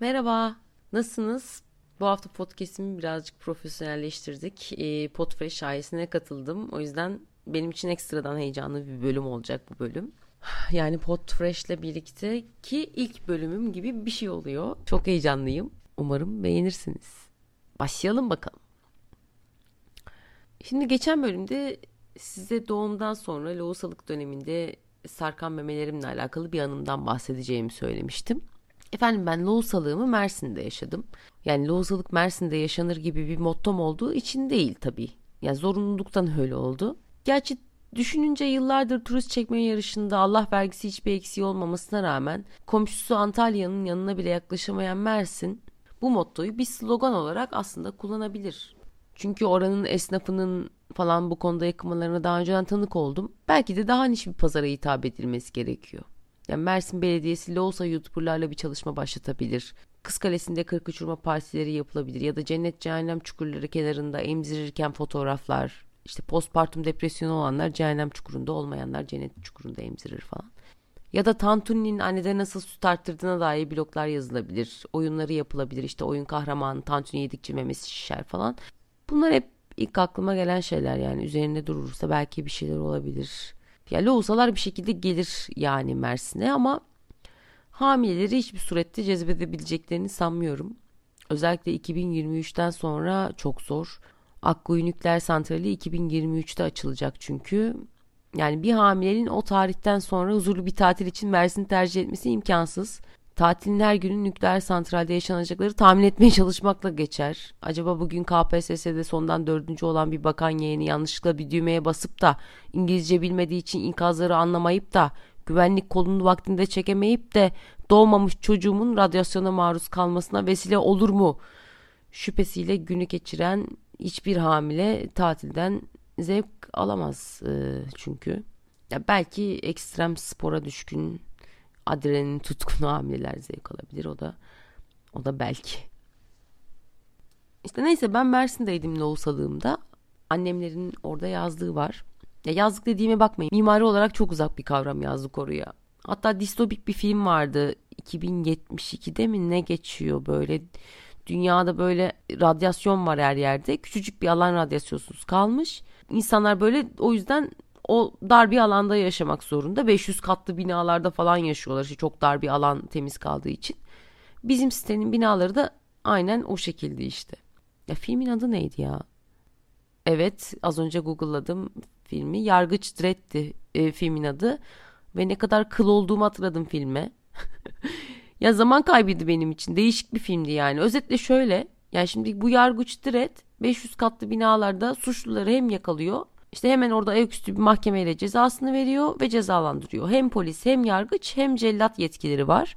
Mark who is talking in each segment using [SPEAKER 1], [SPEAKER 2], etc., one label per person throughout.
[SPEAKER 1] Merhaba, nasılsınız? Bu hafta podcast'imi birazcık profesyonelleştirdik. E, Podfresh şayesine katıldım. O yüzden benim için ekstradan heyecanlı bir bölüm olacak bu bölüm. Yani Podfresh'le birlikte ki ilk bölümüm gibi bir şey oluyor. Çok heyecanlıyım. Umarım beğenirsiniz. Başlayalım bakalım. Şimdi geçen bölümde size doğumdan sonra lohusalık döneminde sarkan memelerimle alakalı bir anımdan bahsedeceğimi söylemiştim. Efendim ben lohusalığımı Mersin'de yaşadım. Yani lohusalık Mersin'de yaşanır gibi bir mottom olduğu için değil tabii. Yani zorunluluktan öyle oldu. Gerçi düşününce yıllardır turist çekme yarışında Allah vergisi hiçbir eksiği olmamasına rağmen komşusu Antalya'nın yanına bile yaklaşamayan Mersin bu mottoyu bir slogan olarak aslında kullanabilir. Çünkü oranın esnafının falan bu konuda yakınmalarına daha önceden tanık oldum. Belki de daha niş bir pazara hitap edilmesi gerekiyor. Yani Mersin Belediyesi Loğusa YouTuber'larla bir çalışma başlatabilir. Kız Kalesi'nde kırk uçurma partileri yapılabilir ya da cennet cehennem çukurları kenarında emzirirken fotoğraflar. İşte postpartum depresyonu olanlar cehennem çukurunda olmayanlar cennet çukurunda emzirir falan. Ya da Tantuni'nin annede nasıl süt arttırdığına dair bloklar yazılabilir. Oyunları yapılabilir. İşte oyun kahramanı Tantuni yedikçe memesi şişer falan. Bunlar hep ilk aklıma gelen şeyler yani. Üzerinde durursa belki bir şeyler olabilir. Ya lohusalar bir şekilde gelir yani Mersin'e ama hamileleri hiçbir surette cezbedebileceklerini sanmıyorum. Özellikle 2023'ten sonra çok zor. Akkuyu Nükleer Santrali 2023'te açılacak çünkü. Yani bir hamilenin o tarihten sonra huzurlu bir tatil için Mersin'i tercih etmesi imkansız. Tatilin her günü nükleer santralde yaşanacakları tahmin etmeye çalışmakla geçer. Acaba bugün KPSS'de sondan dördüncü olan bir bakan yeğeni yanlışlıkla bir düğmeye basıp da İngilizce bilmediği için ikazları anlamayıp da güvenlik kolunu vaktinde çekemeyip de doğmamış çocuğumun radyasyona maruz kalmasına vesile olur mu? Şüphesiyle günü geçiren hiçbir hamile tatilden zevk alamaz çünkü. Ya belki ekstrem spora düşkün adrenalin tutkunu hamileler zevk alabilir o da o da belki. İşte neyse ben Mersin'deydim lohusalığımda. Annemlerin orada yazdığı var. Ya yazlık dediğime bakmayın. Mimari olarak çok uzak bir kavram yazlık oraya. Hatta distopik bir film vardı. 2072'de mi ne geçiyor böyle dünyada böyle radyasyon var her yerde. Küçücük bir alan radyasyonsuz kalmış. İnsanlar böyle o yüzden o dar bir alanda yaşamak zorunda. 500 katlı binalarda falan yaşıyorlar. İşte çok dar bir alan temiz kaldığı için. Bizim sitenin binaları da aynen o şekilde işte. Ya filmin adı neydi ya? Evet az önce google'ladım filmi. Yargıç Dredd'ti e, filmin adı. Ve ne kadar kıl olduğumu hatırladım filme. ya zaman kaybıydı benim için. Değişik bir filmdi yani. Özetle şöyle. Yani şimdi bu Yargıç Dredd 500 katlı binalarda suçluları hem yakalıyor işte hemen orada ayaküstü bir mahkemeyle cezasını veriyor ve cezalandırıyor. Hem polis hem yargıç hem cellat yetkileri var.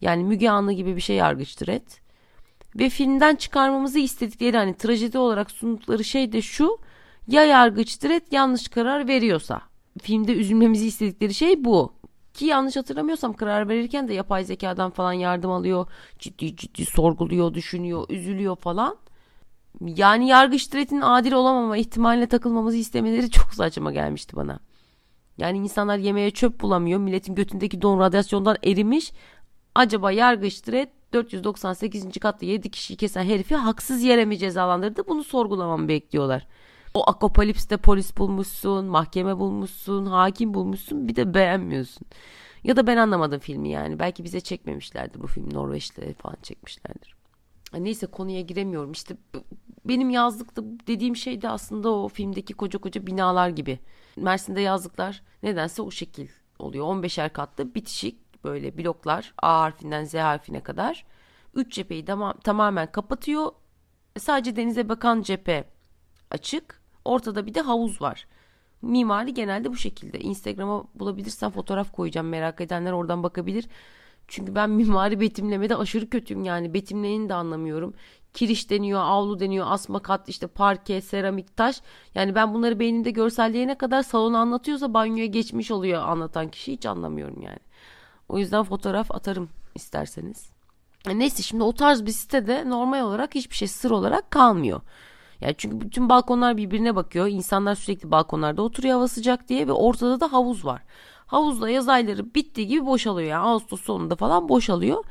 [SPEAKER 1] Yani Müge Anlı gibi bir şey yargıçtır et. Ve filmden çıkarmamızı istedikleri hani trajedi olarak sundukları şey de şu. Ya yargıçtır et yanlış karar veriyorsa. Filmde üzülmemizi istedikleri şey bu. Ki yanlış hatırlamıyorsam karar verirken de yapay zekadan falan yardım alıyor. Ciddi ciddi sorguluyor, düşünüyor, üzülüyor falan. Yani yargıç diretinin adil olamama ihtimaline takılmamızı istemeleri çok saçma gelmişti bana. Yani insanlar yemeğe çöp bulamıyor. Milletin götündeki don radyasyondan erimiş. Acaba yargıç diret 498. katta 7 kişiyi kesen herifi haksız yere mi cezalandırdı? Bunu sorgulamamı bekliyorlar. O akopolipste polis bulmuşsun, mahkeme bulmuşsun, hakim bulmuşsun bir de beğenmiyorsun. Ya da ben anlamadım filmi yani. Belki bize çekmemişlerdi bu film. Norveç'te falan çekmişlerdir. Neyse konuya giremiyorum. İşte benim yazlıkta dediğim şey de aslında o filmdeki koca koca binalar gibi. Mersin'de yazlıklar nedense o şekil oluyor. 15'er katlı bitişik böyle bloklar A harfinden Z harfine kadar. Üç cepheyi tam- tamamen kapatıyor. Sadece denize bakan cephe açık. Ortada bir de havuz var. Mimari genelde bu şekilde. Instagram'a bulabilirsen fotoğraf koyacağım. Merak edenler oradan bakabilir. Çünkü ben mimari betimlemede aşırı kötüyüm yani. Betimleyeni de anlamıyorum. Kiriş deniyor, avlu deniyor, asma kat, işte parke, seramik, taş. Yani ben bunları beynimde görselleyene kadar salonu anlatıyorsa banyoya geçmiş oluyor anlatan kişi hiç anlamıyorum yani. O yüzden fotoğraf atarım isterseniz. Neyse şimdi o tarz bir sitede normal olarak hiçbir şey sır olarak kalmıyor. Yani çünkü bütün balkonlar birbirine bakıyor. İnsanlar sürekli balkonlarda oturuyor hava sıcak diye ve ortada da havuz var. Havuzda yaz ayları bittiği gibi boşalıyor. Yani Ağustos sonunda falan boşalıyor.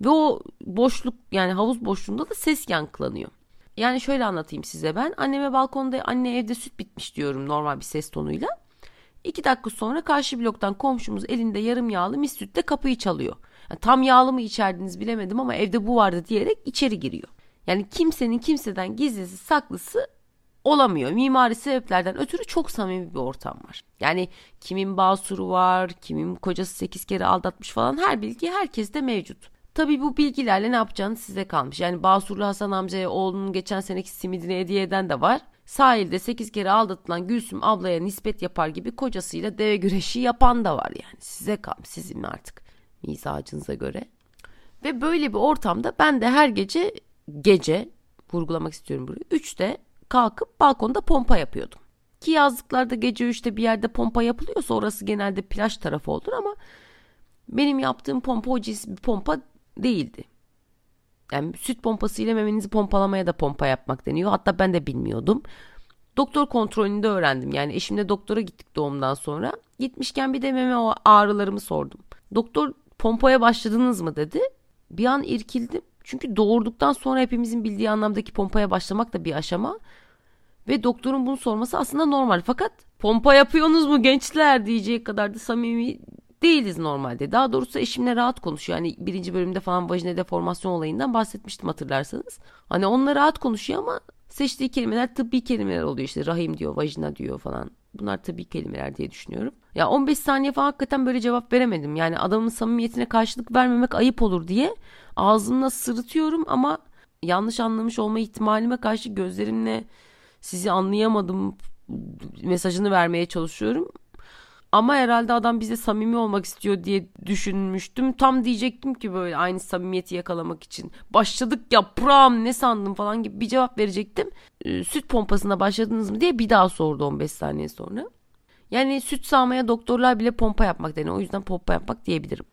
[SPEAKER 1] Ve o boşluk yani havuz boşluğunda da ses yankılanıyor. Yani şöyle anlatayım size ben. Anneme balkonda anne evde süt bitmiş diyorum normal bir ses tonuyla. İki dakika sonra karşı bloktan komşumuz elinde yarım yağlı mis sütle kapıyı çalıyor. Yani tam yağlı mı içerdiniz bilemedim ama evde bu vardı diyerek içeri giriyor. Yani kimsenin kimseden gizlisi saklısı olamıyor. Mimari sebeplerden ötürü çok samimi bir ortam var. Yani kimin basuru var, kimin kocası 8 kere aldatmış falan her bilgi herkeste mevcut. Tabii bu bilgilerle ne yapacağınız size kalmış. Yani Basurlu Hasan amcaya oğlunun geçen seneki simidini hediye eden de var. Sahilde 8 kere aldatılan Gülsüm ablaya nispet yapar gibi kocasıyla deve güreşi yapan da var yani. Size kalmış sizin artık mizacınıza göre. Ve böyle bir ortamda ben de her gece gece vurgulamak istiyorum burayı. 3'te kalkıp balkonda pompa yapıyordum. Ki yazlıklarda gece 3'te bir yerde pompa yapılıyorsa orası genelde plaj tarafı olur ama benim yaptığım pompa o cins bir pompa değildi. Yani süt pompası ile memenizi pompalamaya da pompa yapmak deniyor. Hatta ben de bilmiyordum. Doktor kontrolünde öğrendim. Yani eşimle doktora gittik doğumdan sonra. Gitmişken bir de meme ağrılarımı sordum. Doktor pompaya başladınız mı dedi. Bir an irkildim. Çünkü doğurduktan sonra hepimizin bildiği anlamdaki pompaya başlamak da bir aşama. Ve doktorun bunu sorması aslında normal. Fakat pompa yapıyorsunuz mu gençler diyecek kadar da samimi değiliz normalde. Daha doğrusu eşimle rahat konuşuyor. Yani birinci bölümde falan vajine deformasyon olayından bahsetmiştim hatırlarsanız. Hani onunla rahat konuşuyor ama seçtiği kelimeler tıbbi kelimeler oluyor işte rahim diyor, vajina diyor falan. Bunlar tabii kelimeler diye düşünüyorum. Ya 15 saniye falan hakikaten böyle cevap veremedim. Yani adamın samimiyetine karşılık vermemek ayıp olur diye ağzımla sırıtıyorum ama yanlış anlamış olma ihtimalime karşı gözlerimle sizi anlayamadım mesajını vermeye çalışıyorum. Ama herhalde adam bize samimi olmak istiyor diye düşünmüştüm. Tam diyecektim ki böyle aynı samimiyeti yakalamak için. Başladık ya pram ne sandım falan gibi bir cevap verecektim. E, süt pompasına başladınız mı diye bir daha sordu 15 saniye sonra. Yani süt sağmaya doktorlar bile pompa yapmak deniyor. O yüzden pompa yapmak diyebilirim.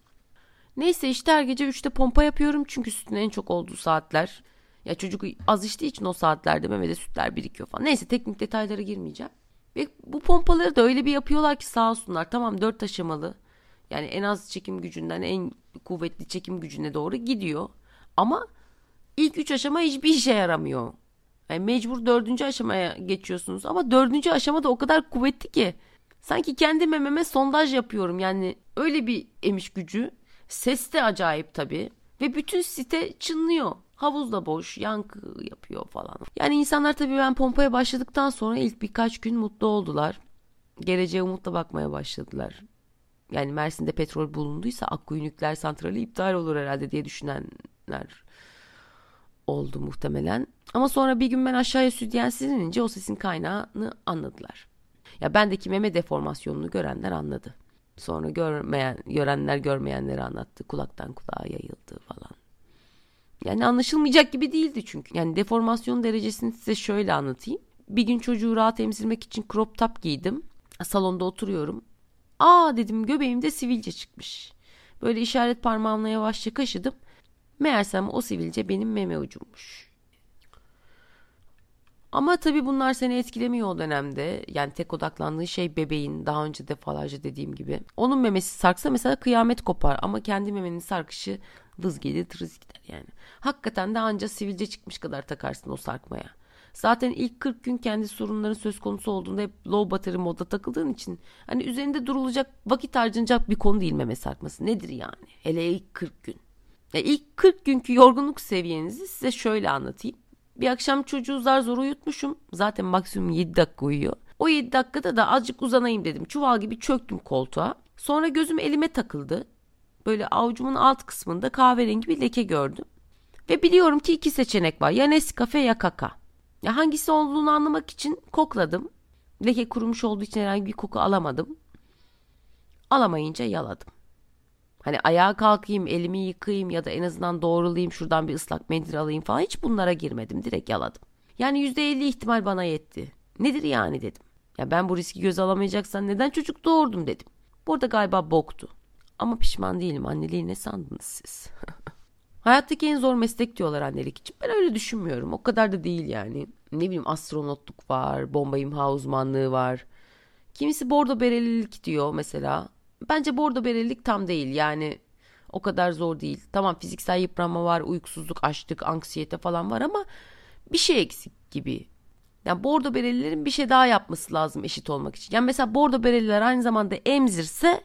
[SPEAKER 1] Neyse işte her gece 3'te pompa yapıyorum. Çünkü sütün en çok olduğu saatler. Ya çocuk az içtiği için o saatlerde memede sütler birikiyor falan. Neyse teknik detaylara girmeyeceğim. Ve bu pompaları da öyle bir yapıyorlar ki sağ olsunlar. Tamam dört aşamalı. Yani en az çekim gücünden en kuvvetli çekim gücüne doğru gidiyor. Ama ilk üç aşama hiçbir işe yaramıyor. Yani mecbur dördüncü aşamaya geçiyorsunuz. Ama dördüncü aşama da o kadar kuvvetli ki. Sanki kendi mememe sondaj yapıyorum. Yani öyle bir emiş gücü. Ses de acayip tabii. Ve bütün site çınlıyor. Havuz da boş, yankı yapıyor falan. Yani insanlar tabii ben pompaya başladıktan sonra ilk birkaç gün mutlu oldular. Geleceğe umutla bakmaya başladılar. Yani Mersin'de petrol bulunduysa Akkuyu nükleer santrali iptal olur herhalde diye düşünenler oldu muhtemelen. Ama sonra bir gün ben aşağıya sütyensiz inince o sesin kaynağını anladılar. Ya bendeki meme deformasyonunu görenler anladı. Sonra görmeyen, görenler görmeyenleri anlattı. Kulaktan kulağa yayıldı falan. Yani anlaşılmayacak gibi değildi çünkü. Yani deformasyon derecesini size şöyle anlatayım. Bir gün çocuğu rahat emzirmek için crop top giydim. Salonda oturuyorum. Aa dedim göbeğimde sivilce çıkmış. Böyle işaret parmağımla yavaşça kaşıdım. Meğersem o sivilce benim meme ucummuş. Ama tabii bunlar seni etkilemiyor o dönemde. Yani tek odaklandığı şey bebeğin daha önce defalarca dediğim gibi. Onun memesi sarksa mesela kıyamet kopar ama kendi memenin sarkışı vız gelir tırız gider yani. Hakikaten de anca sivilce çıkmış kadar takarsın o sarkmaya. Zaten ilk 40 gün kendi sorunların söz konusu olduğunda hep low battery modda takıldığın için hani üzerinde durulacak vakit harcanacak bir konu değil meme sarkması. Nedir yani? Hele ilk 40 gün. Ya ilk 40 günkü yorgunluk seviyenizi size şöyle anlatayım. Bir akşam çocuğu zar zor uyutmuşum. Zaten maksimum 7 dakika uyuyor. O 7 dakikada da azıcık uzanayım dedim. Çuval gibi çöktüm koltuğa. Sonra gözüm elime takıldı. Böyle avucumun alt kısmında kahverengi bir leke gördüm. Ve biliyorum ki iki seçenek var. Ya Nescafe ya kaka. Ya hangisi olduğunu anlamak için kokladım. Leke kurumuş olduğu için herhangi bir koku alamadım. Alamayınca yaladım. Hani ayağa kalkayım, elimi yıkayayım ya da en azından doğrulayayım, şuradan bir ıslak mendil alayım falan hiç bunlara girmedim. Direkt yaladım. Yani %50 ihtimal bana yetti. Nedir yani dedim. Ya ben bu riski göz alamayacaksan neden çocuk doğurdum dedim. Burada galiba boktu. Ama pişman değilim. Anneliği ne sandınız siz? Hayattaki en zor meslek diyorlar annelik için. Ben öyle düşünmüyorum. O kadar da değil yani. Ne bileyim astronotluk var, bomba imha uzmanlığı var. Kimisi bordo berelilik diyor mesela. Bence bordo berelilik tam değil. Yani O kadar zor değil. Tamam fiziksel yıpranma var, uykusuzluk, açlık, anksiyete falan var ama bir şey eksik gibi. Yani bordo berelilerin bir şey daha yapması lazım eşit olmak için. Yani mesela bordo bereliler aynı zamanda emzirse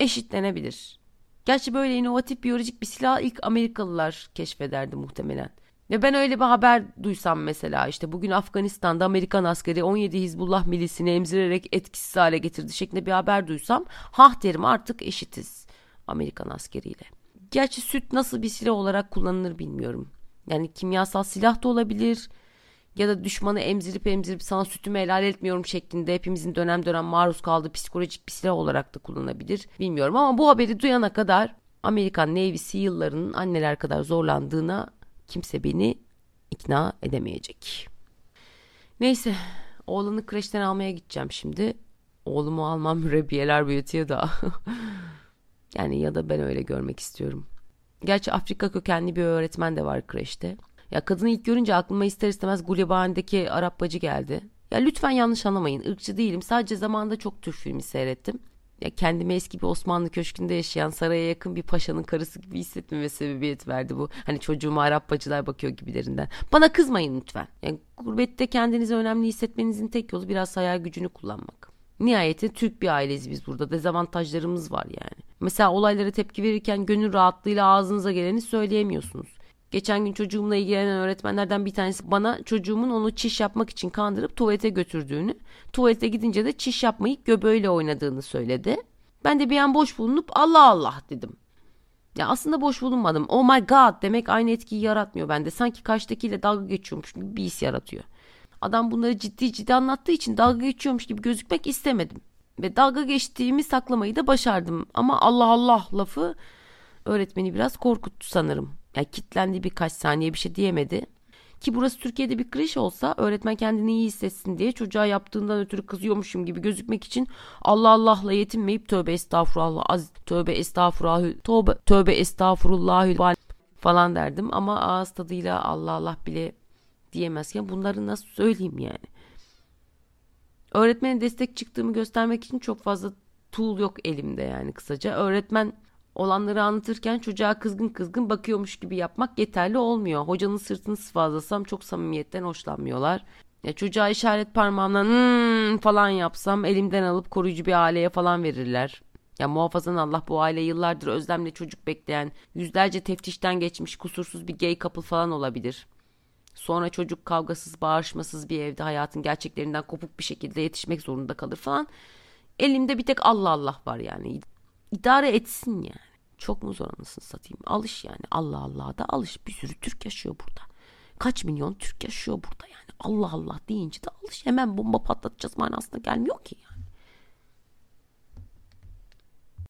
[SPEAKER 1] eşitlenebilir. Gerçi böyle inovatif biyolojik bir silah ilk Amerikalılar keşfederdi muhtemelen. Ve ben öyle bir haber duysam mesela işte bugün Afganistan'da Amerikan askeri 17 Hizbullah milisini emzirerek etkisiz hale getirdi şeklinde bir haber duysam hah derim artık eşitiz Amerikan askeriyle. Gerçi süt nasıl bir silah olarak kullanılır bilmiyorum. Yani kimyasal silah da olabilir ya da düşmanı emzirip emzirip sana sütümü helal etmiyorum şeklinde hepimizin dönem dönem maruz kaldığı psikolojik bir silah olarak da kullanabilir. Bilmiyorum ama bu haberi duyana kadar Amerikan Navy SEAL'larının anneler kadar zorlandığına kimse beni ikna edemeyecek. Neyse oğlanı kreşten almaya gideceğim şimdi. Oğlumu almam mürebbiyeler büyütüyor da. yani ya da ben öyle görmek istiyorum. Gerçi Afrika kökenli bir öğretmen de var kreşte. Ya kadını ilk görünce aklıma ister istemez Gulebani'deki Arap bacı geldi. Ya lütfen yanlış anlamayın ırkçı değilim. Sadece zamanında çok Türk filmi seyrettim. Ya kendimi eski bir Osmanlı köşkünde yaşayan saraya yakın bir paşanın karısı gibi hissetmeme sebebiyet verdi bu. Hani çocuğuma Arap bacılar bakıyor gibilerinden. Bana kızmayın lütfen. Yani gurbette kendinizi önemli hissetmenizin tek yolu biraz hayal gücünü kullanmak. Nihayetinde Türk bir aileyiz biz burada. Dezavantajlarımız var yani. Mesela olaylara tepki verirken gönül rahatlığıyla ağzınıza geleni söyleyemiyorsunuz. Geçen gün çocuğumla ilgilenen öğretmenlerden bir tanesi bana çocuğumun onu çiş yapmak için kandırıp tuvalete götürdüğünü, tuvalete gidince de çiş yapmayıp göbeğiyle oynadığını söyledi. Ben de bir an boş bulunup Allah Allah dedim. Ya aslında boş bulunmadım. Oh my god demek aynı etkiyi yaratmıyor bende. Sanki karşıdakiyle dalga geçiyormuş gibi bir his yaratıyor. Adam bunları ciddi ciddi anlattığı için dalga geçiyormuş gibi gözükmek istemedim. Ve dalga geçtiğimi saklamayı da başardım. Ama Allah Allah lafı öğretmeni biraz korkuttu sanırım. Yani kitlendi birkaç saniye bir şey diyemedi. Ki burası Türkiye'de bir kreş olsa öğretmen kendini iyi hissetsin diye çocuğa yaptığından ötürü kızıyormuşum gibi gözükmek için Allah Allah'la yetinmeyip tövbe estağfurullah az tövbe estağfurullah tövbe tövbe estağfurullah falan derdim ama ağız tadıyla Allah Allah bile diyemezken bunları nasıl söyleyeyim yani. Öğretmene destek çıktığımı göstermek için çok fazla tool yok elimde yani kısaca. Öğretmen olanları anlatırken çocuğa kızgın kızgın bakıyormuş gibi yapmak yeterli olmuyor. Hocanın sırtını sıvazlasam çok samimiyetten hoşlanmıyorlar. Ya çocuğa işaret parmağımla hmm falan yapsam elimden alıp koruyucu bir aileye falan verirler. Ya muhafazan Allah bu aile yıllardır özlemle çocuk bekleyen, yüzlerce teftişten geçmiş kusursuz bir gay couple falan olabilir. Sonra çocuk kavgasız, bağırışmasız bir evde hayatın gerçeklerinden kopuk bir şekilde yetişmek zorunda kalır falan. Elimde bir tek Allah Allah var yani idare etsin yani. Çok mu zor anasını satayım? Alış yani. Allah Allah da alış. Bir sürü Türk yaşıyor burada. Kaç milyon Türk yaşıyor burada yani. Allah Allah deyince de alış. Hemen bomba patlatacağız manasına gelmiyor ki yani.